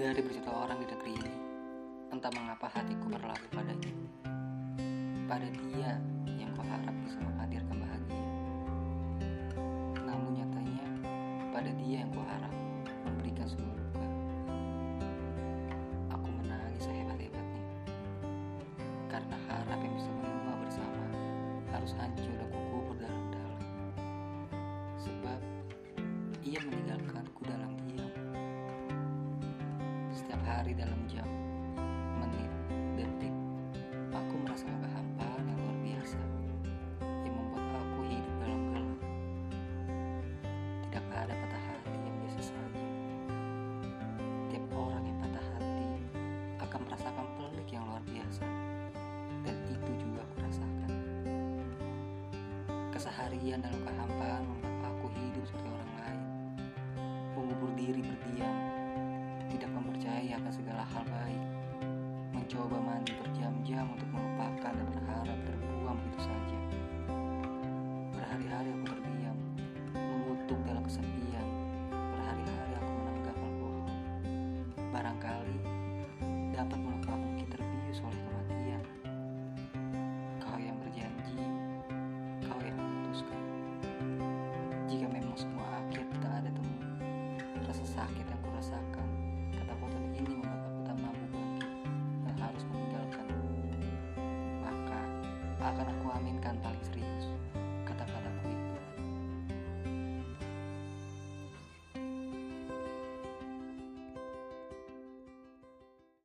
Dari berjuta orang di negeri ini, entah mengapa hatiku berlalu padanya. Pada dia yang kau harap bisa menghadirkan bahagia. Namun nyatanya, pada dia yang kau harap memberikan semua luka. Aku menangis sehebat-hebatnya. Karena harap yang bisa menua bersama harus hancur dan hari dalam jam, menit, detik, aku merasakan kehampaan yang luar biasa yang membuat aku hidup dalam gelap. Tidak ada patah hati yang biasa saja. Tiap orang yang patah hati akan merasakan pelik yang luar biasa. Dan itu juga aku rasakan. Keseharian dalam kehampaan membuat Mencoba mandi berjam-jam untuk melupakan dan berharap terbuang begitu saja. Berhari-hari aku terdiam, mengutuk dalam kesepian. Akan aku aminkan paling serius.